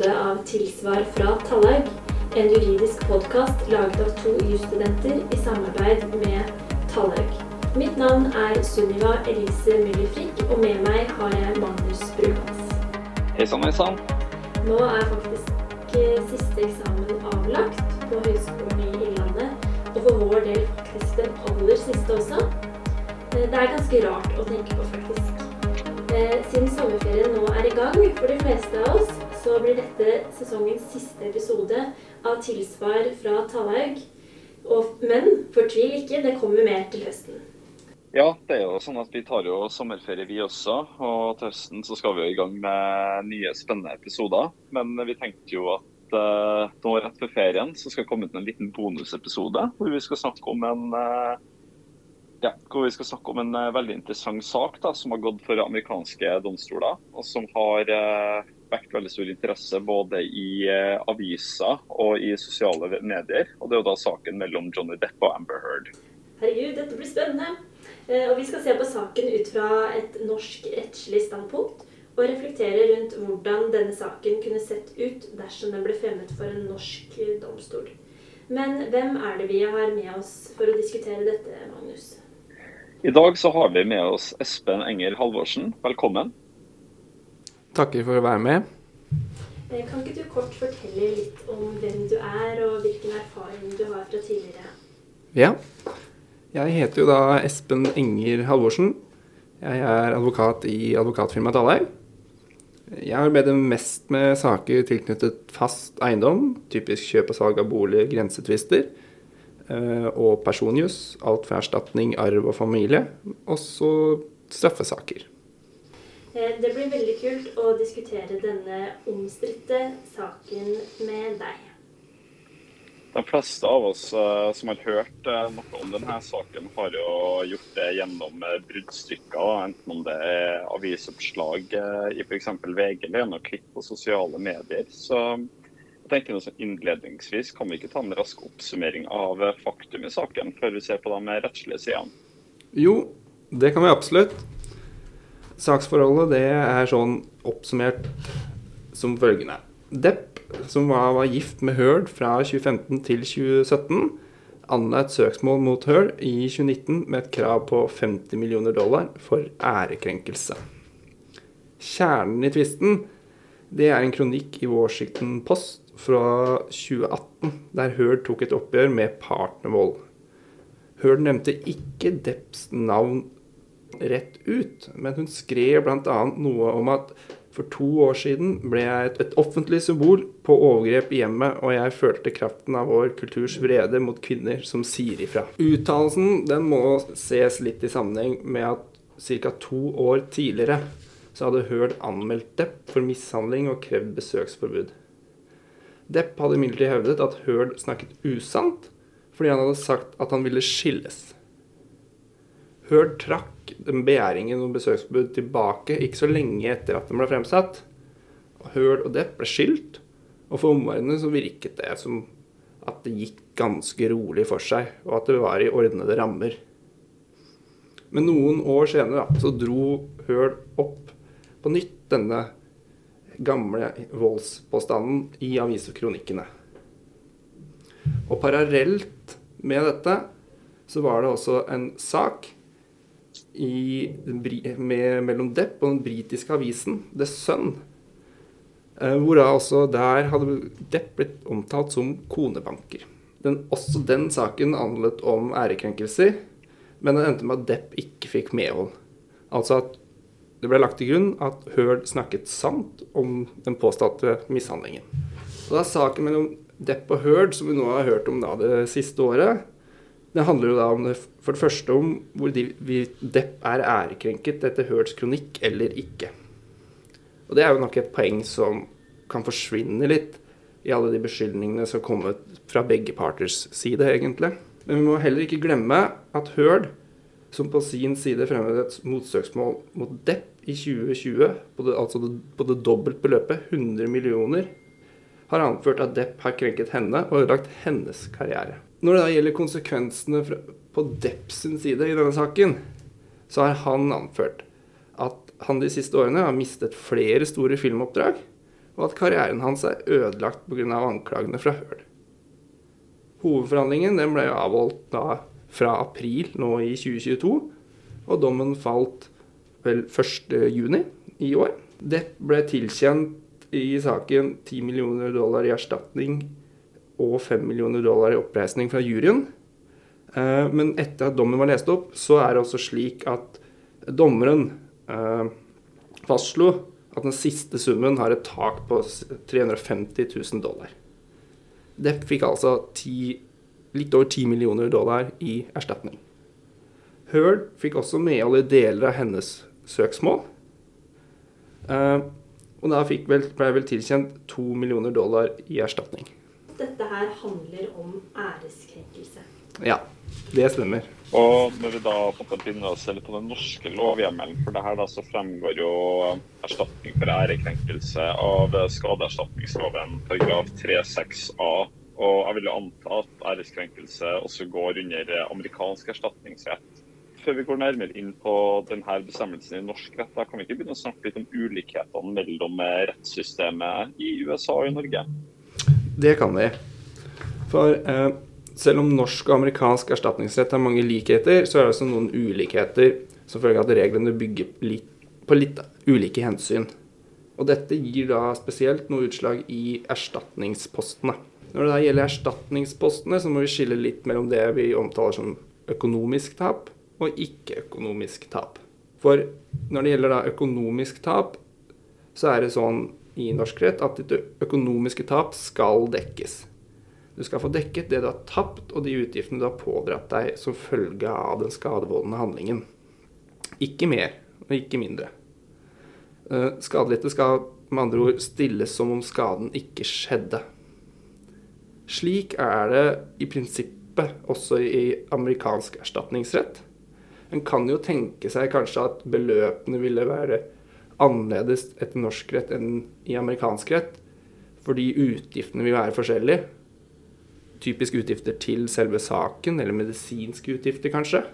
av Tilsvar fra Tallaug, en juridisk podkast laget av to jusstudenter i samarbeid med Tallaug. Mitt navn er Sunniva Elise Müller Frikk, og med meg har jeg Magnus Brugans. Hei sann, hei sann. Nå er faktisk eh, siste eksamen avlagt på Høgskolen i Innlandet, og for vår del faktisk den aller siste også. Eh, Det er ganske rart å tenke på, faktisk. Eh, Siden sommerferien nå er i gang for de fleste av oss, så blir dette sesongens siste episode av Tilsvar fra Tallaug. Men fortvil ikke, det kommer mer til høsten. Ja, det er jo sånn at vi tar jo sommerferie vi også, og til høsten så skal vi jo i gang med nye spennende episoder. Men vi tenkte jo at eh, nå rett før ferien så skal det komme ut en liten bonusepisode hvor vi skal snakke om en eh, ja, hvor vi skal snakke om en eh, veldig interessant sak da, som har gått for amerikanske domstoler, og som har eh, vekt veldig stor interesse både i eh, aviser og i sosiale medier. Og Det er jo da saken mellom Johnny Depp og Amber Heard. Herregud, dette blir spennende. Eh, Og vi skal se på saken ut fra et norsk rettslig standpunkt, og reflektere rundt hvordan denne saken kunne sett ut dersom den ble fremmet for en norsk domstol. Men hvem er det vi har med oss for å diskutere dette, Magnus? I dag så har vi med oss Espen Enger Halvorsen. Velkommen. Takker for å være med. Eh, Kan ikke du kort fortelle litt om hvem du er, og hvilken erfaring du har fra tidligere? Ja. Jeg heter jo da Espen Enger Halvorsen. Jeg er advokat i advokatfirmaet Dalhaug. Jeg arbeider mest med saker tilknyttet fast eiendom, typisk kjøp og salg av bolig, grensetvister, eh, og personjus, alt fra erstatning, arv og familie, og så straffesaker. Eh, Det blir veldig kult å diskutere denne omstridte saken med deg. De fleste av oss eh, som har hørt eh, noe om denne saken, har jo gjort det gjennom bruddstykker, enten om det er avisoppslag i f.eks. VG eller gjennom klipp på sosiale medier. Så jeg tenker noe sånn innledningsvis, kan vi ikke ta en rask oppsummering av faktum i saken, før vi ser på de rettslige sidene? Jo, det kan vi absolutt. Saksforholdet det er sånn oppsummert som følgende. Depp, som var, var gift med Heard fra 2015 til 2017, anla et søksmål mot Heard i 2019 med et krav på 50 millioner dollar for ærekrenkelse. Kjernen i tvisten det er en kronikk i Washington Post fra 2018, der Heard tok et oppgjør med partnervold. Heard nevnte ikke Depps navn rett ut, men hun skrev bl.a. noe om at for to år siden ble jeg et, et offentlig symbol på overgrep i hjemmet, og jeg følte kraften av vår kulturs vrede mot kvinner som sier ifra. Uttalelsen den må ses litt i sammenheng med at ca. to år tidligere så hadde Høl anmeldt Depp for mishandling og krevd besøksforbud. Depp hadde imidlertid hevdet at Høl snakket usant fordi han hadde sagt at han ville skilles. Heard trakk begjæringen om besøksforbud tilbake ikke så lenge etter at den ble fremsatt. Hør og Depp ble skilt, og for omverdenen så virket det som at det gikk ganske rolig for seg, og at det var i ordnede rammer. Men noen år senere da, så dro Høl opp på nytt denne gamle voldspåstanden i avisekronikkene. Og parallelt med dette så var det også en sak i, med, mellom Depp og den britiske avisen The Sun. eh, Hvor da også der hadde Depp blitt omtalt som konebanker. Den, også den saken handlet om ærekrenkelser, men den endte med at Depp ikke fikk medhold. Altså at det ble lagt til grunn at Heard snakket sant om den påståtte mishandlingen. Og da saken mellom Depp og Heard, som vi nå har hørt om da det siste året, det handler jo da om det, for det første om hvor de, er ærekrenket etter Hørts kronikk eller ikke. Og det er jo nok et poeng som kan forsvinne litt i alle de beskyldningene som kommer fra begge parters side, egentlig. Men vi må heller ikke glemme at Heard, som på sin side fremmet et motsøksmål mot Depp i 2020, på det, altså på det dobbelt beløpet, 100 millioner, har anført at Depp har krenket henne og ødelagt hennes karriere. Når det da gjelder konsekvensene fra, på Depp sin side i denne saken, så har han anført at han de siste årene har mistet flere store filmoppdrag, og at karrieren hans er ødelagt pga. anklagene fra Høl. Hovedforhandlingen ble avholdt da fra april nå i 2022, og dommen falt vel 1.6 i år. Depp ble tilkjent i saken 10 millioner dollar i erstatning og 5 millioner dollar i oppreisning fra juryen. Eh, men etter at dommen var lest opp, så er det også slik at dommeren eh, fastslo at den siste summen har et tak på 350 000 dollar. Det fikk altså 10, litt over 10 millioner dollar i erstatning. Heard fikk også medhold i deler av hennes søksmål. Eh, og da ble vel tilkjent 2 millioner dollar i erstatning. Dette her handler om æreskrenkelse. Ja, det stemmer. Og når vi da begynner å se litt på den norske lovhjemmelen for det her, da, så fremgår jo erstatning for ærekrenkelse av skadeerstatningsloven paragraf 3-6a. Og jeg vil jo anta at æreskrenkelse også går under amerikansk erstatningsrett. Før vi går nærmere inn på denne bestemmelsen i norsk rett, da kan vi ikke begynne å snakke litt om ulikhetene mellom rettssystemet i USA og i Norge? Det kan vi. For eh, selv om norsk og amerikansk erstatningsrett har mange likheter, så er det også noen ulikheter som følge av at reglene bygger litt, på litt ulike hensyn. Og dette gir da spesielt noe utslag i erstatningspostene. Når det da gjelder erstatningspostene, så må vi skille litt mellom det vi omtaler som økonomisk tap og ikke-økonomisk tap. For når det gjelder da økonomisk tap, så er det sånn i norsk rett at ditt økonomiske tap skal dekkes. Du skal få dekket det du har tapt, og de utgiftene du har pådratt deg som følge av den skadevoldende handlingen. Ikke mer, og ikke mindre. Eh, skadelidte skal med andre ord stilles som om skaden ikke skjedde. Slik er det i prinsippet også i amerikansk erstatningsrett. En kan jo tenke seg kanskje at beløpene ville være annerledes etter norsk rett enn i amerikansk rett, fordi utgiftene vil være forskjellige. Typisk utgifter til selve saken, eller medisinske utgifter, kanskje.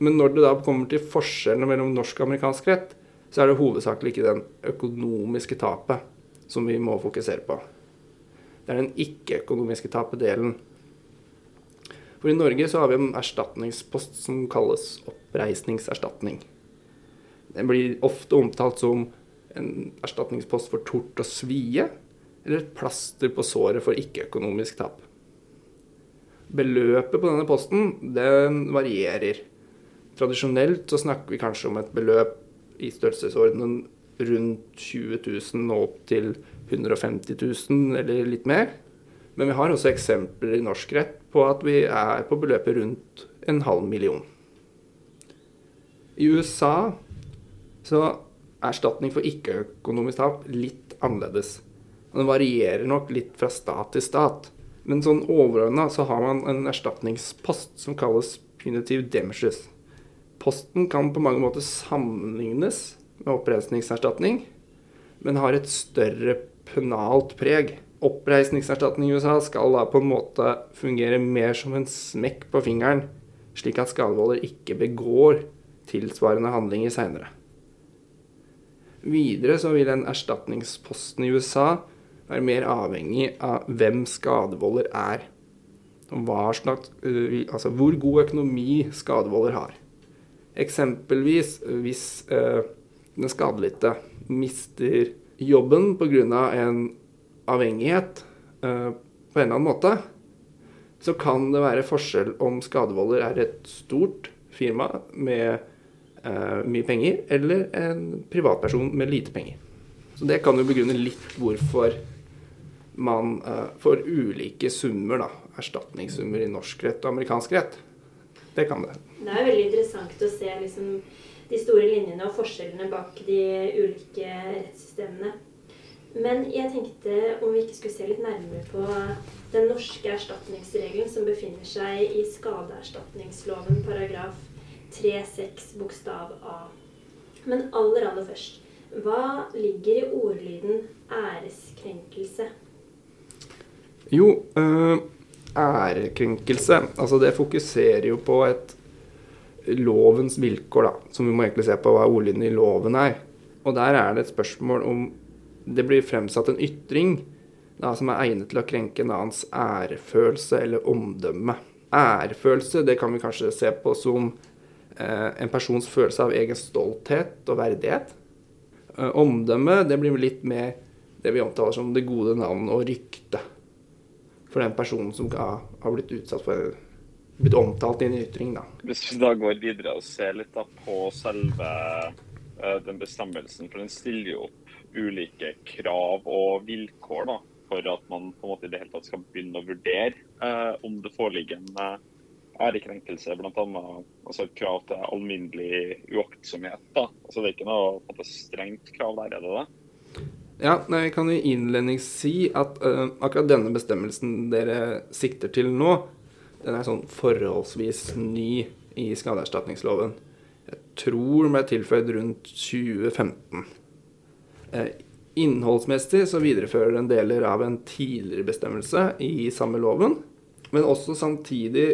Men når det da kommer til forskjellene mellom norsk og amerikansk rett, så er det hovedsakelig ikke den økonomiske tapet som vi må fokusere på. Det er den ikke-økonomiske tapet-delen for i Norge så har vi en erstatningspost som kalles oppreisningserstatning. Den blir ofte omtalt som en erstatningspost for tort og svie, eller et plaster på såret for ikke-økonomisk tap. Beløpet på denne posten den varierer. Tradisjonelt så snakker vi kanskje om et beløp i størrelsesordenen rundt 20 000 og opp til 150 000 eller litt mer. Men vi har også eksempler i norsk rett på at vi er på beløpet rundt en halv million. I USA så er erstatning for ikke-økonomisk tap litt annerledes. Den varierer nok litt fra stat til stat. Men sånn overordna så har man en erstatningspost som kalles punitive damages. Posten kan på mange måter sammenlignes med oppreisningserstatning, men har et større penalt preg oppreisningserstatning i USA skal da på en måte fungere mer som en smekk på fingeren, slik at skadevolder ikke begår tilsvarende handlinger seinere. Videre så vil en erstatningsposten i USA være mer avhengig av hvem skadevolder er. Slags, øh, altså hvor god økonomi skadevolder har. Eksempelvis hvis eh, den skadelidte mister jobben pga. en avhengighet eh, på en eller annen måte, så kan det være forskjell om skadevolder er et stort firma med mye penger, eller en privatperson med lite penger. Så det kan jo begrunne litt hvorfor man uh, får ulike summer, da, erstatningssummer i norsk rett og amerikansk rett. Det kan det. Det er veldig interessant å se liksom, de store linjene og forskjellene bak de ulike rettssystemene. Men jeg tenkte om vi ikke skulle se litt nærmere på den norske erstatningsregelen som befinner seg i skadeerstatningsloven paragraf 3-6 bokstav A. Men aller, aller først. Hva ligger i ordlyden æreskrenkelse? Jo, øh, ærekrenkelse Altså det fokuserer jo på et lovens vilkår, da. Som vi må egentlig se på hva ordlyden i loven er. Og der er det et spørsmål om det blir fremsatt en ytring da, som er egnet til å krenke en annens ærefølelse eller omdømme. Ærefølelse det kan vi kanskje se på som eh, en persons følelse av egen stolthet og verdighet. Eh, omdømme det blir litt mer det vi omtaler som det gode navn og rykte for den personen som har blitt utsatt for blitt omtalt i en ytring. Da. Hvis vi da går videre og ser litt på selve uh, den bestemmelsen, for den stiller jo opp ulike krav og vilkår da, for at man på en måte i det hele tatt skal begynne å vurdere eh, om det foreligger en ærekrenkelse, bl.a. Altså krav til alminnelig uaktsomhet. da. Altså Det er ikke noe måte, strengt krav der, er det det? Ja, Jeg kan i innledning si at uh, akkurat denne bestemmelsen dere sikter til nå, den er sånn forholdsvis ny i skadeerstatningsloven. Jeg tror den ble tilføyd rundt 2015. Uh, innholdsmessig så viderefører den deler av en tidligere bestemmelse i samme loven, men også samtidig,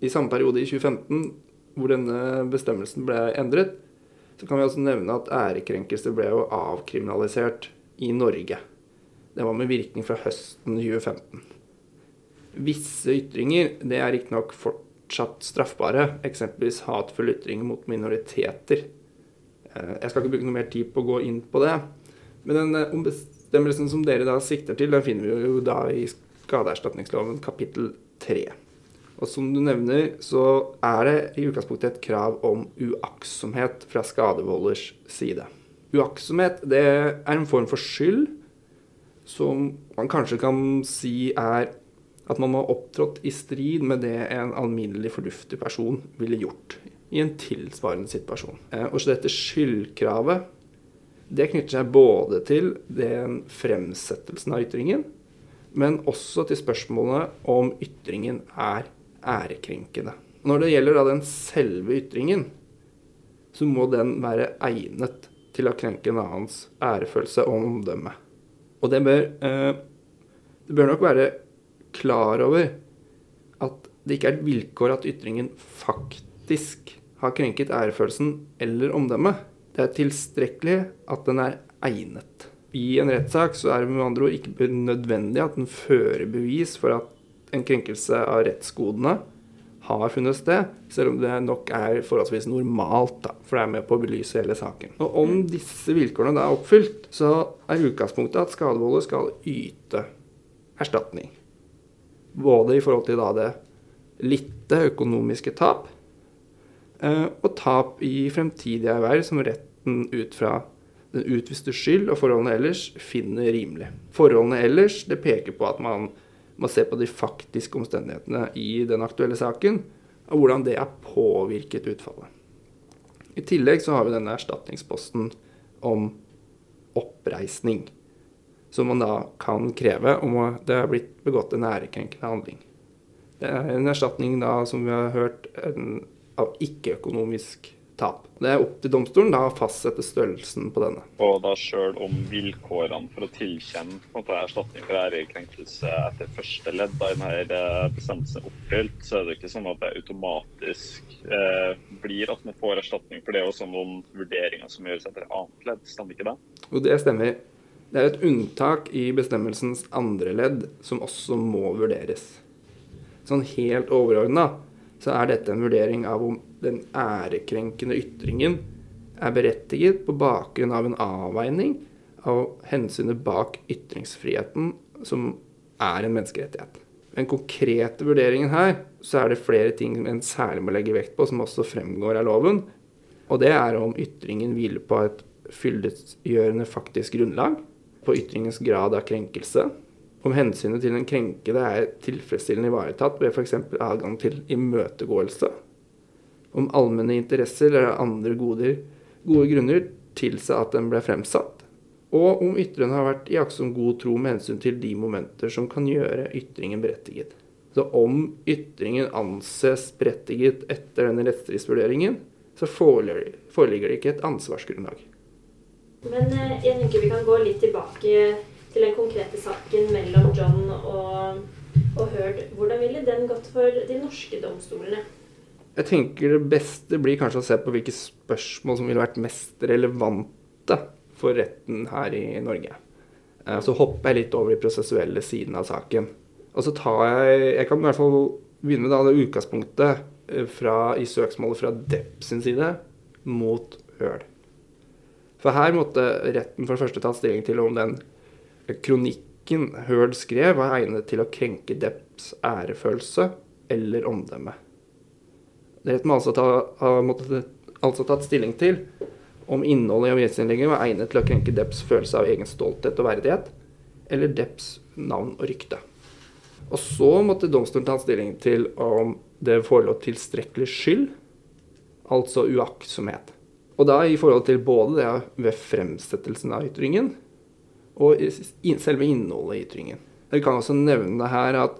i samme periode i 2015, hvor denne bestemmelsen ble endret, så kan vi også nevne at ærekrenkelse ble jo avkriminalisert i Norge. Det var med virkning fra høsten 2015. Visse ytringer det er riktignok fortsatt straffbare, eksempelvis hatefulle ytringer mot minoriteter. Eh, jeg skal ikke bruke noe mer tid på å gå inn på det. Men den eh, ombestemmelsen som dere da sikter til, den finner vi jo da i skadeerstatningsloven kapittel 3. Og som du nevner, så er det i utgangspunktet et krav om uaktsomhet fra skadevolders side. Uaktsomhet det er en form for skyld som man kanskje kan si er at man må ha opptrådt i strid med det en alminnelig fornuftig person ville gjort i en tilsvarende situasjon. Eh, og så dette skyldkravet det knytter seg både til den fremsettelsen av ytringen, men også til spørsmålet om ytringen er ærekrenkende. Når det gjelder da den selve ytringen, så må den være egnet til å krenke en annens ærefølelse og omdømme. Og det bør, eh, det bør nok være klar over at det ikke er et vilkår at ytringen faktisk har krenket ærefølelsen eller omdømmet. Det er tilstrekkelig at den er egnet. I en rettssak så er det med andre ord ikke nødvendig at den fører bevis for at en krenkelse av rettsgodene har funnet sted, selv om det nok er forholdsvis normalt, da, for det er med på å belyse hele saken. Og Om disse vilkårene da er oppfylt, så er utgangspunktet at skadevolder skal yte erstatning. Både i forhold til da det lite økonomiske tap, eh, og tap i fremtidige erverv som retten ut fra den utviste skyld og forholdene ellers finner rimelig. Forholdene ellers det peker på at man må ser på de faktiske omstendighetene i den aktuelle saken, og hvordan det har påvirket utfallet. I tillegg så har vi denne erstatningsposten om oppreisning, som man da kan kreve om det har blitt begått en ærekrenkende handling. Det er en erstatning da, som vi har hørt, en, av ikke-økonomisk tap. Det er opp til domstolen da å fastsette størrelsen på denne. Og da sjøl om vilkårene for å tilkjenne på en måte, erstatning for ærekrenkelse etter første ledd i denne eh, bestemmelsen er oppfylt, så er det ikke sånn at det automatisk eh, blir at man får erstatning. For det er også noen vurderinger som gjøres etter annet ledd, stemmer ikke det? Jo, det stemmer. Det er et unntak i bestemmelsens andre ledd som også må vurderes. Sånn helt overordna så er dette en vurdering av om den ærekrenkende ytringen er berettiget på bakgrunn av en avveining av hensynet bak ytringsfriheten, som er en menneskerettighet. Den konkrete vurderingen her så er det flere ting en særlig må legge vekt på, som også fremgår av loven. Og det er om ytringen hviler på et fyllestgjørende faktisk grunnlag, på ytringens grad av krenkelse, om hensynet til den krenkede er tilfredsstillende ivaretatt ved f.eks. adgang til imøtegåelse, om allmenne interesser eller andre goder, gode grunner tilsa at den ble fremsatt, og om ytreren har vært i aktsom god tro med hensyn til de momenter som kan gjøre ytringen berettiget. Så om ytringen anses berettiget etter denne rettsstridsvurderingen, så foreligger det ikke et ansvarsgrunnlag. Men eh, jeg tenker vi kan gå litt tilbake til den konkrete saken mellom John og, og Heard. Hvordan ville den gått for de norske domstolene? Jeg tenker det beste blir kanskje å se på hvilke spørsmål som ville vært mest relevante for retten her i Norge. Eh, Så hopper jeg litt over de prosessuelle sidene av saken. Og så tar jeg Jeg kan i hvert fall begynne med det utgangspunktet eh, fra, i søksmålet fra Depp sin side mot Høl. For her måtte retten for det første tatt stilling til om den kronikken Høl skrev, var egnet til å krenke Depps ærefølelse eller omdømme. Retten må altså, ta, ha måtte altså tatt stilling til om innholdet i avisinnlegget var egnet til å krenke Depps følelse av egen stolthet og verdighet, eller Depps navn og rykte. Og så måtte domstolen ta stilling til om det forelå tilstrekkelig skyld, altså uaktsomhet. Og da i forhold til både det ved fremsettelsen av ytringen og selve innholdet i ytringen. Jeg kan også nevne her at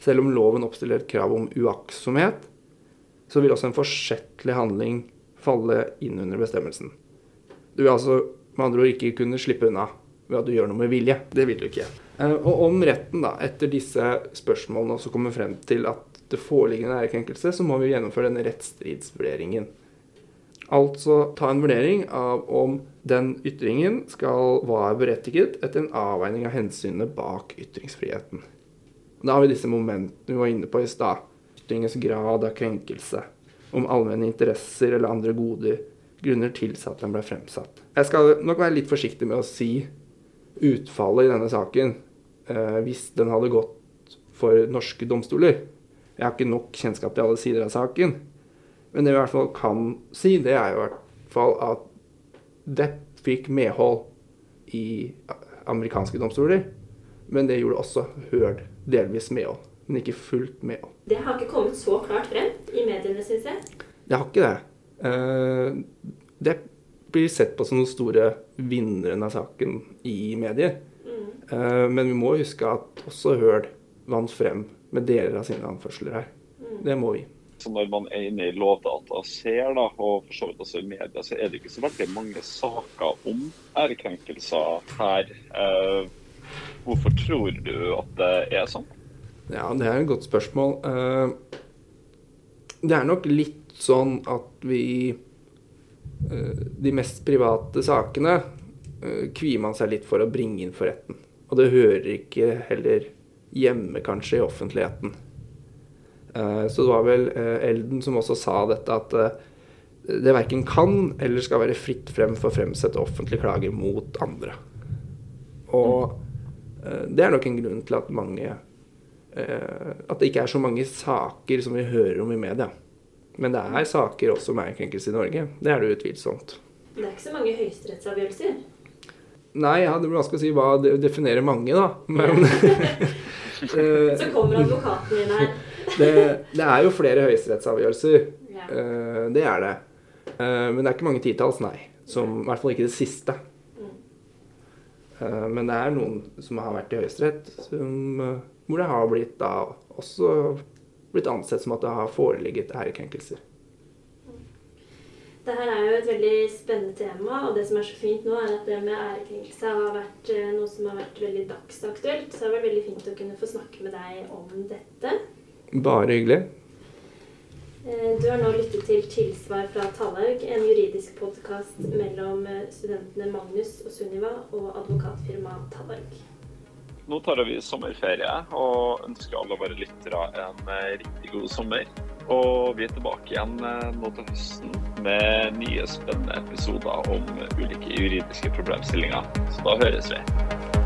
selv om loven oppstiller et krav om uaktsomhet, så vil også en forsettlig handling falle inn under bestemmelsen. Du vil altså med andre ord ikke kunne slippe unna ved at du gjør noe med vilje. Det vil du ikke. Eh, Og om retten da, etter disse spørsmålene også kommer frem til at det foreligger en ærekrenkelse, så må vi gjennomføre denne rettsstridsvurderingen. Altså ta en vurdering av om den ytringen skal være berettiget etter en avveining av hensynene bak ytringsfriheten. Da har vi disse momentene vi var inne på i stad. Ytringens grad av krenkelse. Om allmenne interesser eller andre gode grunner tilsa at den ble fremsatt. Jeg skal nok være litt forsiktig med å si utfallet i denne saken eh, hvis den hadde gått for norske domstoler. Jeg har ikke nok kjennskap til alle sider av saken. Men det vi i hvert fall kan si, det er i hvert fall at Depp fikk medhold i amerikanske domstoler. Men det gjorde også Høl delvis medhold, men ikke fullt medhold. Det har ikke kommet så klart frem i mediene, syns jeg. Det har ikke det. Eh, Det blir sett på som den store vinneren av saken i medier. Mm. Men vi må huske at også Høl vant frem med deler av sine anførsler her. Det må vi. Så når man er inne i Lovdata og ser, da, og for så vidt også i media, så er det ikke så veldig mange saker om ærekrenkelser her. Eh, hvorfor tror du at det er sånn? Ja, det er et godt spørsmål. Eh, Det er nok litt sånn at vi eh, De mest private sakene eh, kvier man seg litt for å bringe inn for retten. Og det hører ikke heller hjemme, kanskje, i offentligheten. Eh, Så det var vel eh, Elden som også sa dette, at eh, det verken kan eller skal være fritt frem for å fremsette offentlige klager mot andre. Og det er nok en grunn til at mange At det ikke er så mange saker som vi hører om i media. Men det er saker også med ærekrenkelse i Norge. Det er det utvilsomt. Det er ikke så mange høyesterettsavgjørelser. Nei, ja, det blir vanskelig å si hva det definerer mange, da. Men Så kommer advokaten inn her. Det, det er jo flere høyesterettsavgjørelser. Ja. Uh, det er det. Uh, men det er ikke mange titalls, nei. Som, I hvert fall ikke det siste. Uh, men det er noen som har vært i Høyesterett som, hvor det har blitt da også blitt ansett som at det har foreligget ærekrenkelser. Det her er jo et veldig spennende tema, og det som er så fint nå, er at det med ærekrenkelse har vært noe som har vært veldig dagsaktuelt. Så det har vært veldig fint å kunne få snakke med deg om dette. Bare hyggelig. Eh, Du har nå lyttet til Tilsvar fra Tallaug, en juridisk podkast mellom eh, studentene Magnus og Sunniva og advokatfirmaet Tallaug. Nå tar vi sommerferie og ønsker alle våre lyttere en eh, riktig god sommer. Og vi er tilbake igjen nå til høsten med nye spennende episoder om ulike juridiske problemstillinger. Så da høres vi.